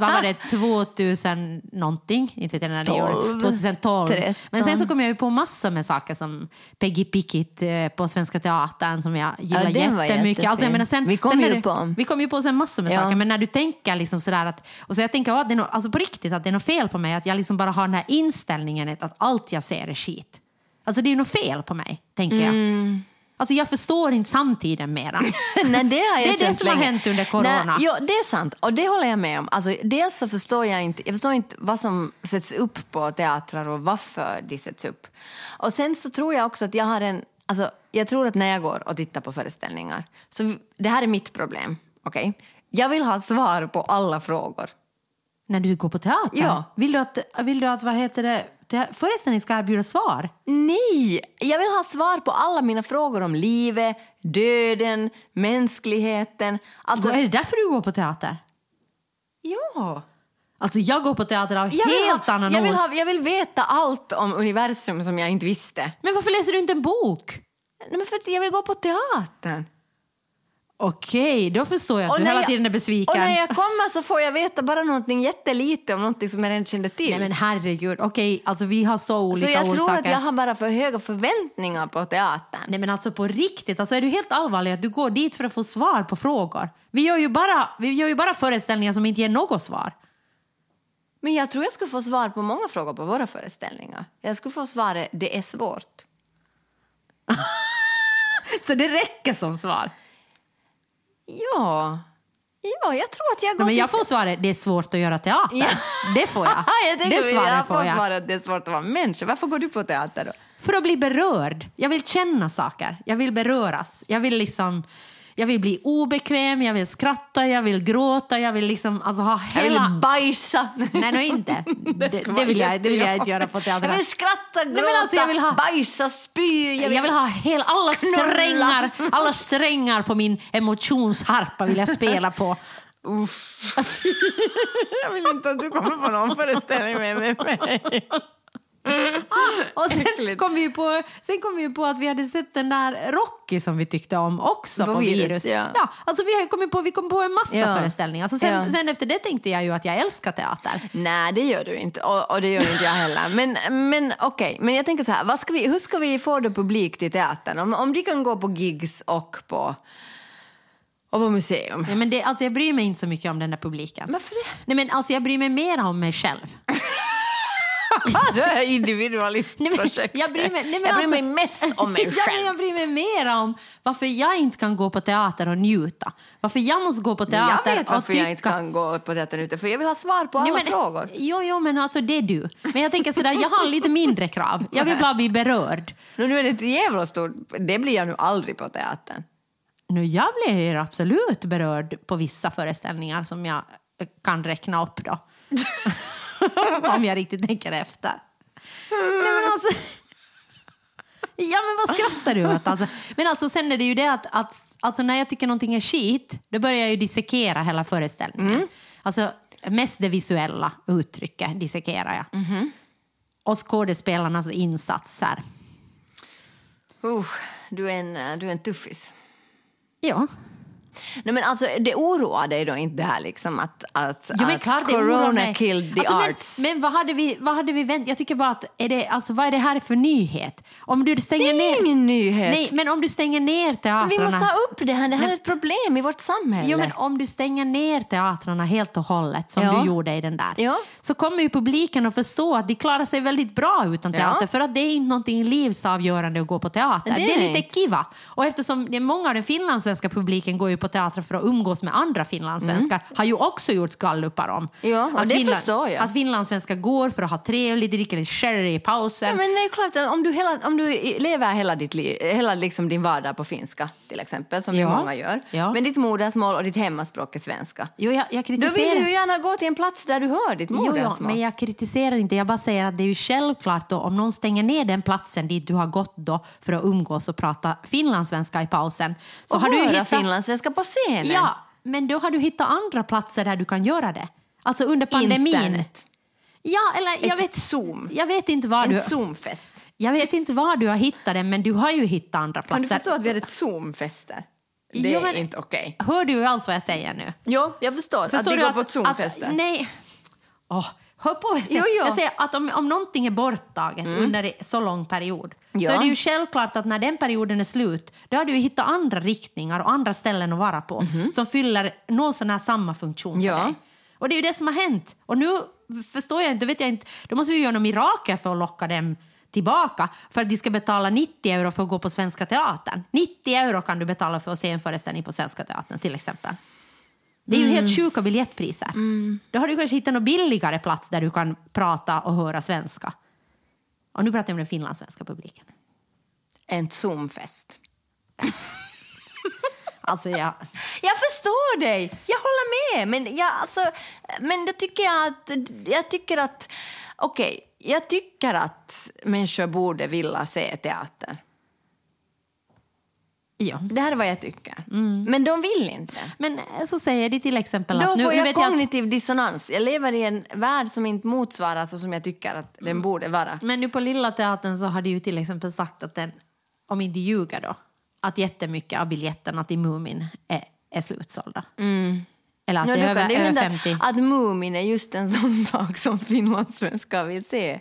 vad var det? 2000 någonting? Inte vet jag när det gjorde. 12, 2012. 13. Men sen så kom jag ju på massor med saker som Peggy Pickett eh, på Svenska Teatern som jag gillar var jättemycket. Alltså, jag menar, sen, Vi kom sen ju du- på- Vi kom ju på sen massor med Ja. saker. Men när du tänker liksom sådär att... Och så jag tänker att det är no, alltså på riktigt att det är något fel på mig. Att jag liksom bara har den här inställningen att allt jag ser är skit. Alltså det är något fel på mig, tänker jag. Mm. Alltså jag förstår inte samtiden mera. Nej, det har jag Det är det som har länge. hänt under corona. Nej, ja, det är sant. Och det håller jag med om. Alltså, dels så förstår jag inte, jag förstår inte vad som sätts upp på teatrar och varför de sätts upp. Och sen så tror jag också att jag har en... Alltså, jag tror att när jag går och tittar på föreställningar, så det här är mitt problem, okej? Jag vill ha svar på alla frågor. När du går på teater? Ja. Vill du att, vill du att vad heter det, föreställningen ska erbjuda svar? Nej! Jag vill ha svar på alla mina frågor om livet, döden, mänskligheten. Alltså, är det därför du går på teater? ja! Alltså jag går på teater av helt ha, annan jag, vill ha, ås- jag vill veta allt om universum som jag inte visste. Men varför läser du inte en bok? Nej, men för att jag vill gå på teatern. Okej, då förstår jag att Och du hela jag- tiden är besviken. Och när jag kommer så får jag veta bara någonting jättelite om någonting som jag redan kände till. Nej men herregud, okej, alltså vi har så olika så jag tror orsaker. att jag har bara för höga förväntningar på teatern. Nej men alltså på riktigt, alltså är du helt allvarlig att du går dit för att få svar på frågor? Vi gör ju bara, vi gör ju bara föreställningar som inte ger något svar. Men jag tror jag skulle få svar på många frågor på våra föreställningar. Jag skulle få svaret det är svårt. Så det räcker som svar. Ja, ja jag tror att jag går men jag till- får svaret, det är svårt att göra teater. Ja. Det får jag. jag det svaret jag får jag. svaret det är svårt att vara människa. Varför går du på teater då? För att bli berörd. Jag vill känna saker. Jag vill beröras. Jag vill liksom... Jag vill bli obekväm, jag vill skratta, jag vill gråta, jag vill liksom alltså ha Jag hela... vill bajsa. Nej, no, inte. Det, det, vill jag, det vill jag inte göra på teatern. Jag vill skratta, gråta, men alltså, jag vill ha- bajsa, spy. Jag vill, ha hel, alla strängar, alla strängar på min emotionsharpa vill jag spela på. Jag vill inte att du kommer på någon föreställning med mig. Och sen kom, vi på, sen kom vi på att vi hade sett den där Rocky som vi tyckte om också På på, virus, virus. ja. Ja, alltså vi, kommit på, vi kom på en massa Ja. föreställningar. Så sen, Ja. sen efter det tänkte jag ju att jag älskar teater. Nej, det gör du inte. Och, och det gör inte jag heller. Men, men okej, men jag tänker så här, ska vi, hur ska vi få då publik till teatern? Om, om de kan gå på gigs och på, och på museum. Nej, men det, alltså jag bryr mig inte så mycket om den där publiken. Varför det? Nej, men alltså jag bryr mig mer om mig själv. det är individualistprojekt. Nej, men jag bryr mig, nej, men jag bryr alltså- mig mest om mig ja, själv. jag bryr mig mer om varför jag inte kan gå på teater och njuta. Varför jag måste gå på teater jag vet och varför jag inte kan gå på teatern ute, för jag vill ha svar på alla Nej, men, frågor. Jo, jo, men alltså det är du. Men jag tänker sådär, jag har lite mindre krav. Jag vill bara bli berörd. Nu, nu är det ett jävla stort... Det blir jag nu aldrig på teatern. Nu, jag blir absolut berörd på vissa föreställningar som jag kan räkna upp då. Om jag riktigt tänker efter. Nej, men alltså... Ja, men vad skrattar du åt? Alltså, men alltså sen är det ju det att, att alltså, när jag tycker någonting är skit, då börjar jag ju dissekera hela föreställningen. Alltså mest det visuella uttrycket dissekerar jag. Och skådespelarnas insatser. Uh, du, är en, eh, du är en tuffis. Ja. Nej, men alltså, det oroar dig då inte det här liksom att, att, Jo, men att klart corona killed the Alltså, arts? Men, men vad hade vi, vad hade vi vänt? Jag tycker bara att, är det, alltså, vad är det här för nyhet? Om du stänger Det är ner... ingen nyhet. Nej, men om du stänger ner teatrarna... Vi måste ta upp det här, det här är ett problem i vårt samhälle. Jo, men om du stänger ner teatrarna helt och hållet, som Ja. du gjorde i den där, Ja. så kommer ju publiken att förstå att de klarar sig väldigt bra utan Ja. teater, för att det är inte någonting livsavgörande att gå på teater. Det Det är är, det lite inte. kiva. Och eftersom det är många av den finlandssvenska publiken går ju på teater för att umgås med andra finlandssvenskar, har ju också gjort gallupar om. Mm. Ja, och det förstår jag. Att finlandssvenskar går för att ha trevligt, dricka lite sherry i pausen. Ja, men det är klart att om du, hela, om du lever hela, ditt liv, hela liksom din vardag på finska, till exempel, som Ja. många gör, Ja. men ditt modersmål och ditt hemmaspråk är svenska, Jo, jag, jag då kritiserar... vill du ju gärna gå till en plats där du hör ditt modersmål. jo, men jag kritiserar inte. Jag bara säger att det är ju självklart då, om någon stänger ner den platsen dit du har gått då för att umgås och prata finlandssvenska i pausen. Så och har du höra hittat, finlandssvenska på scenen. Ja, men då har du hittat andra platser där du kan göra det. Alltså under pandemin. Internet. Ja, eller jag Ett vet, Zoom. jag vet inte var En du... Zoomfest. Jag vet inte var du har hittat det, men du har ju hittat andra Kan platser. du förstå att vi hade Zoomfester? Det Jo, är men- inte okej. Hör du alls vad jag säger nu? Jo, jag förstår. Förstår att vi går på Zoomfester. Att, nej. Åh, hör på jag. Jo, jo. Jag säger att om, om någonting är borttaget under en så lång period Ja. så är det ju självklart att när den perioden är slut då har du hittat andra riktningar och andra ställen att vara på som fyller någon sån här samma funktion för Ja. dig. Och det är ju det som har hänt. Och nu förstår jag inte, vet jag inte, då måste vi göra något mirakel för att locka dem tillbaka för att de ska betala 90 euro för att gå på Svenska Teatern. 90 euro kan du betala för att se en föreställning på Svenska Teatern till exempel. Det är ju helt sjuka biljettpriser. Då har du kanske hittat någon billigare plats där du kan prata och höra svenska. Och nu pratar jag om den finlandssvenska publiken. En Zoomfest. Alltså, jag... Jag förstår dig, jag håller med. Men, jag, alltså, men då tycker jag att... Jag tycker att... Okej, jag tycker att människor borde vilja se teater. Ja. Det här är vad jag tycker. Men de vill inte. Men eh, så säger de till exempel Då att... Nu, får jag vet jag kognitiv dissonans. Jag lever i en värld som inte motsvarar så som jag tycker att den borde vara. men nu på Lilla Teatern så har de ju till exempel sagt att den, om inte ljuger då, att jättemycket av biljetterna till Mumin är, är slutsålda. Eller att Nå, det då är över, det över hända 50. att Mumin är just en sån sak som finlandssvenskar vill se.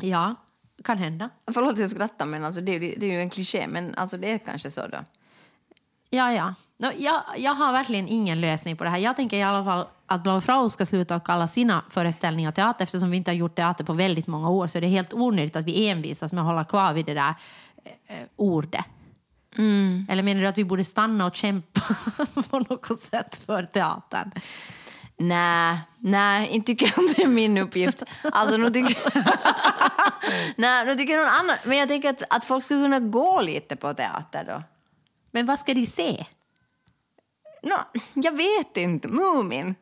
Ja, kan hända. Förlåt jag skrattar men alltså det, det är ju en kliché men alltså det är kanske så då. Ja, ja. No, jag, jag har verkligen ingen lösning på det här. Jag tänker i alla fall att Blau Frau ska sluta att kalla sina föreställningar teater eftersom vi inte har gjort teater på väldigt många år så det är helt onödigt att vi envisas med att hålla kvar vid det där eh, ordet. Eller menar du att vi borde stanna och kämpa på något sätt för teatern? Nej, nej, inte tycker jag det är min uppgift. Alltså, nu tycker, nej, nu tycker jag någon annan. Men jag tänker att, att folk skulle kunna gå lite på teater då. Men vad ska de se? Nå, jag vet inte. Mumin.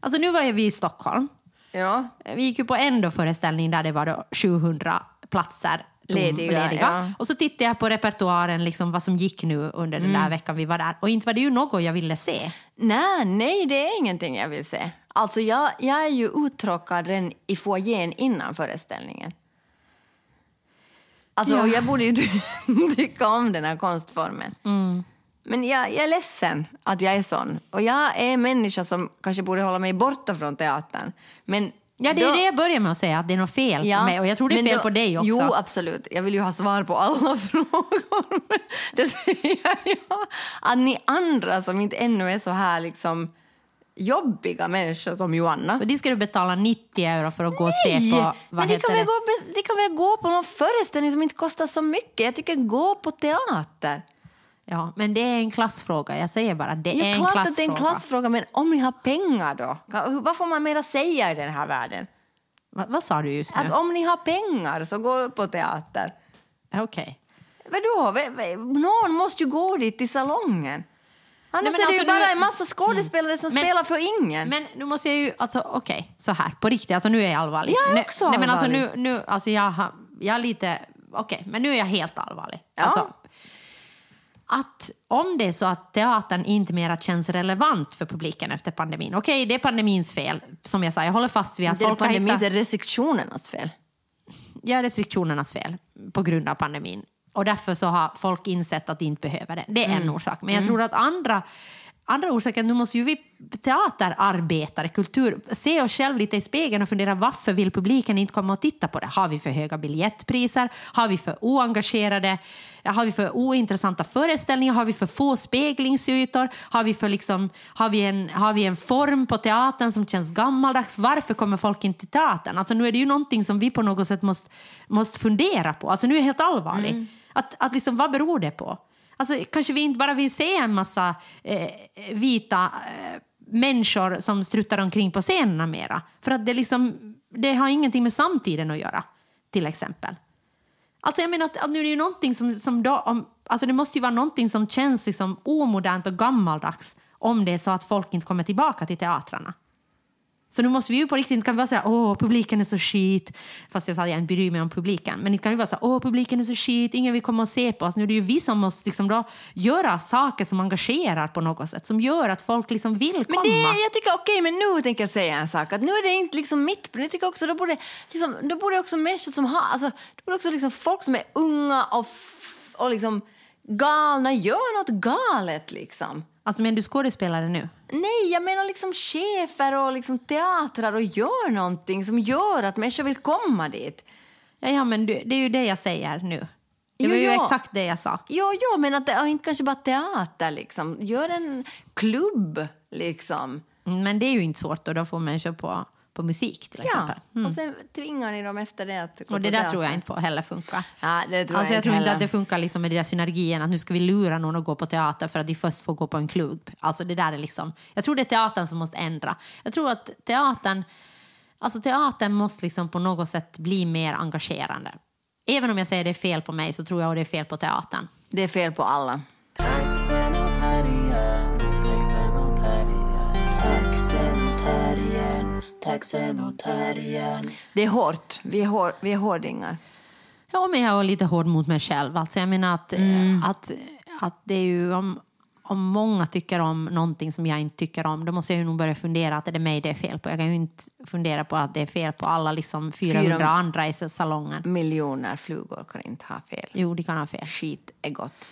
Alltså nu var vi i Stockholm. Ja. Vi gick ju på en då föreställning där det var då 700 platser tom- Lediga, ja. Och så tittade jag på repertoaren, liksom vad som gick nu under den Mm. där veckan vi var där. Och inte var det ju något jag ville se. Nej, nej, det är ingenting jag vill se. Alltså, jag, jag är ju uttråkad redan i foajén innan föreställningen. Alltså, Ja. jag borde ju ty- tycka om den här konstformen. Mm. Men jag, jag är ledsen att jag är sån. Och jag är en människa som kanske borde hålla mig borta från teatern. Men Ja, det är då- det jag börjar med att säga, att det är något fel på mig. Och jag tror det är fel då- på dig också. Jo, absolut. Jag vill ju ha svar på alla frågor. Det säger jag. Att ni andra som inte ännu är så här liksom jobbiga människor som Joanna. Så de ska du betala 90 euro för att gå och se Nej! på... Vad men de kan, det? gå, de kan väl gå på någon föreställning som inte kostar så mycket. Jag tycker gå på teater. Ja, men det är en klassfråga. Jag säger bara, det Ja, är en klart klassfråga. att det är en klassfråga, men om ni har pengar då? Vad får man mera säga i den här världen? Va, vad sa du just nu? Att om ni har pengar så gå på teater. Okej. Vadå? V- v- Någon måste ju gå dit till salongen. Annars men är det ju alltså nu- bara en massa skådespelare som Men- spelar för ingen. Men nu måste jag ju, alltså okej, så här, på riktigt, alltså nu är jag allvarlig. Jag är Nu- också nej, men alltså nu, allvarlig. nu, alltså jag har, jag är lite, okej, men nu är jag helt allvarlig. Ja. Alltså, att om det är så att teatern inte mera känns relevant för publiken efter pandemin, okej, det är pandemins fel, som jag sa, jag håller fast vid att det är folk har hittat... det är restriktionernas fel. ja, restriktionernas fel på grund av pandemin. Och därför så har folk insett att de inte behöver det. Det är Mm. en orsak. Men jag tror att andra, andra orsaker, nu måste ju vi teaterarbetare, kultur, se oss själva lite i spegeln och fundera varför vill publiken inte komma och titta på det? Har vi för höga biljettpriser? Har vi för oengagerade? Har vi för ointressanta föreställningar? Har vi för få speglingsytor? Har vi, för liksom, har vi, en, har vi en form på teatern som känns gammaldags? Varför kommer folk inte till teatern? Alltså nu är det ju någonting som vi på något sätt måste, måste fundera på. Alltså nu är jag helt allvarlig. Att, att liksom, vad beror det på? Alltså, kanske vi inte bara vill se en massa eh, vita eh, människor som struttar omkring på scenerna mera. För att det, liksom, det har ingenting med samtiden att göra, till exempel. Alltså jag menar att, att nu är det ju någonting som, som då, om, alltså det måste ju vara någonting som känns liksom omodernt och gammaldags om det är så att folk inte kommer tillbaka till teatrarna. Så nu måste vi ju på riktigt, inte kan vi bara säga åh publiken är så skit, fast jag sa att jag inte bryr mig om publiken, men inte kan vi bara säga åh publiken är så skit, ingen vill komma och se på oss. Nu är det ju vi som måste liksom då göra saker som engagerar på något sätt, som gör att folk liksom vill komma. Men det, jag tycker okej, men nu tänker jag säga en sak. Att nu är det inte liksom mitt Jag tycker också, då borde, liksom, då borde också människor som har, alltså, då borde också liksom folk som är unga och, och liksom galna gör något galet liksom. Alltså men du skådespelare nu? Nej, jag menar liksom chefer och liksom teatrar och gör någonting som gör att människor vill komma dit. Ja, ja men det är ju det jag säger nu. Det Jo, var ju ja. exakt det jag sa. Jo, jo, men att det inte kanske bara teater liksom. Gör en klubb liksom. Men det är ju inte svårt och då får människor på, på musik till Ja, exempel. och sen tvingar ni dem efter det att gå Mm. Och det där tror jag inte på heller funkar. Ja, det tror alltså jag jag inte tror inte heller. att det funkar liksom med de där synergierna att nu ska vi lura någon att gå på teater för att de först får gå på en klubb. Alltså det där är liksom, jag tror det är teatern som måste ändra. Jag tror att teatern, alltså teatern måste liksom på något sätt bli mer engagerande. även om jag säger det är fel på mig så tror jag att det är fel på teatern. Det är fel på alla. Taxen och terriern. Det är hårt. Vi är, hår, vi är hårdingar. Ja, men jag är lite hård mot mig själv. Alltså, jag menar att, Mm. att, att det är ju om, om många tycker om någonting som jag inte tycker om, då måste jag ju nog börja fundera att är det mig det är fel på. Jag kan ju inte fundera på att det är fel på alla liksom 400 Fyra- andra i salongen. Miljoner flugor kan inte ha fel. Jo, de kan ha fel. Skit är gott.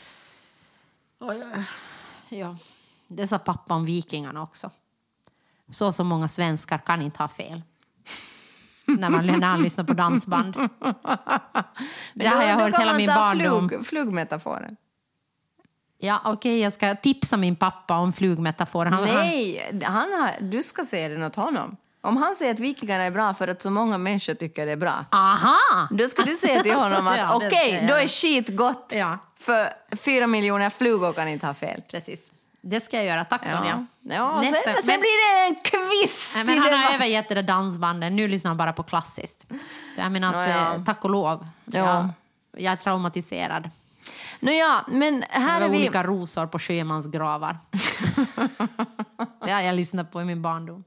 Ja. Det sa pappa om vikingarna också. Så som många svenskar kan inte ha fel. när, man, när han lyssnar på dansband. det har jag hört hela min barndom. Flug, flugmetaforen. Ja, okej, jag ska tipsa min pappa om flugmetaforer. Han, Nej, han har, du ska säga den åt honom. Om han säger att vikingarna är bra för att så många människor tycker det är bra. aha! Då ska du säga till honom att Ja, okej, jag då är skit gott. Ja. För fyra miljoner flugor kan inte ha fel. Precis. Det ska jag göra. Tack Sonja. Ja, Nästa- sen, sen men- blir det en quiz Nej, men han har övergett det där dansbanden. Nu lyssnar han bara på klassiskt. Så jag menar att, Ja, ja. eh, tack och lov. Ja. Jag, jag är traumatiserad. Nåja, men här Det är vi... olika rosor på sjömansgravar. det har jag lyssnat på i min barndom.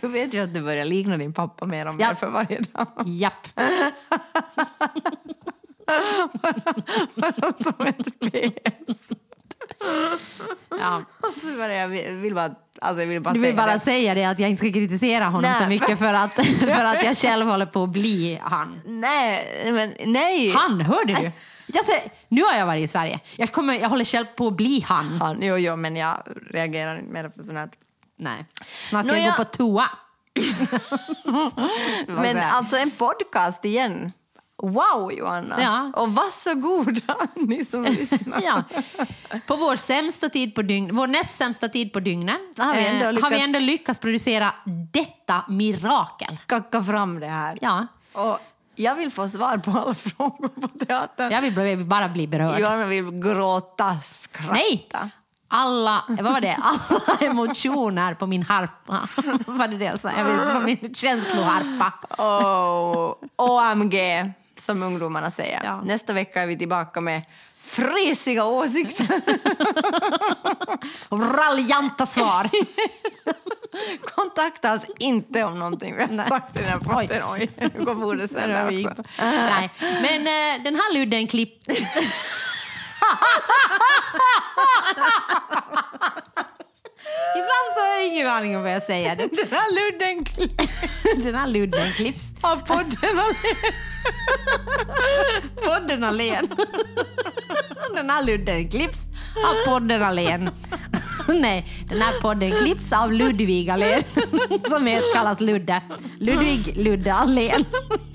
Du vet ju att du börjar likna din pappa mer och mer Ja. för varje dag. Japp. Som ett PS. Så bara, jag vill bara, alltså jag vill bara Du vill säga bara det. säga det att jag inte ska kritisera honom Nej. så mycket för att, för att jag själv håller på att bli han. Nej, men nej. Han, hörde du? Jag säger, nu har jag varit i Sverige. Jag, kommer, jag håller själv på att bli han. Han, jo, jo, men jag reagerar inte mer på sånt här. Nej. Snart ska jag jag- gå på toa. Men alltså en podcast igen. Wow, Johanna! Ja. Och varsågoda, ni som lyssnar. Ja. På vår sämsta tid på dygn, vår näst sämsta tid på dygnet Har vi ändå eh, har vi lyckats- ändå lyckats producera detta mirakel. Kacka fram det här. Ja, Och jag vill få svar på alla frågor på teatern. jag vill bara bli berörd. Johanna vill gråta, skratta. Nej! Alla, vad var det? Alla emotioner på min harpa. Vad var det det jag sa? Jag vet, på min känsloharpa. Oh, OMG, som ungdomarna säger. Ja. Nästa vecka är vi tillbaka med frisiga åsikter. Och raljanta svar. Kontakta oss inte om någonting vi har sagt i den här podden. Oj, nu går bordet sen där också. Nej. Men eh, den här ludden klipp... Ibland så har jag ingen aning om vad jag säger. Den, här ludden den här ludden klipps. av podden och Podden Allén. Den här ludden klipps av podden Allén. Nej, den här podden klipps av Ludvig Allén. Som heter, kallas Ludde. Ludvig Ludde Allén.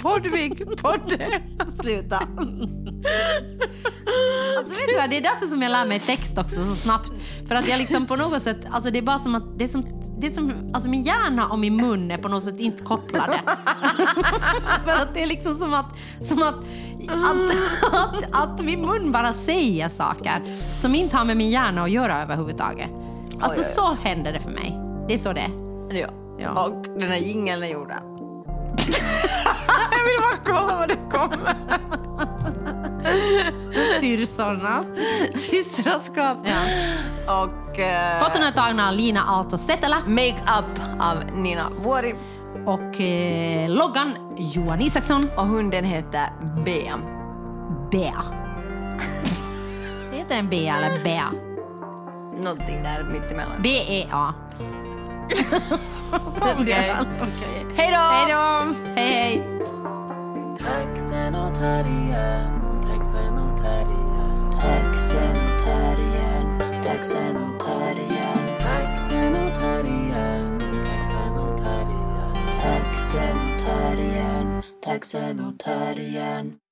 Podvig, podde. Sluta. Alltså vet du vad, det är därför som jag lär mig text också så snabbt. För att jag liksom på något sätt, alltså det är bara som att, det är som, det är som, alltså min hjärna och min mun är på något sätt inte kopplade. För att det är liksom som att, som att, att, att, att min mun bara säger saker som inte har med min hjärna att göra överhuvudtaget. Alltså Oj, oj, oj. så händer det för mig. Det är så det är. Ja. Ja. Och den här jingeln är gjord. jag vill bara kolla vad det kommer. Syrsorna. Systraskap. Ja. Och eh, Fotona är tagna av Lina Aalto Stetela. Make-up av Nina Vuori. Och eh, loggan Johan Isaksson. Och hunden heter Bea. Bea. Heter den Bea eller Bea? Någonting där mittemellan. B-E-A. Okej. Hej då! Hej då! Hej hej! Taxen och terriern, taxen och terriern. Taxen och terriern, taxen och terriern. Taxen och terriern, taxen och terriern. Taxen och terriern, taxen och terriern.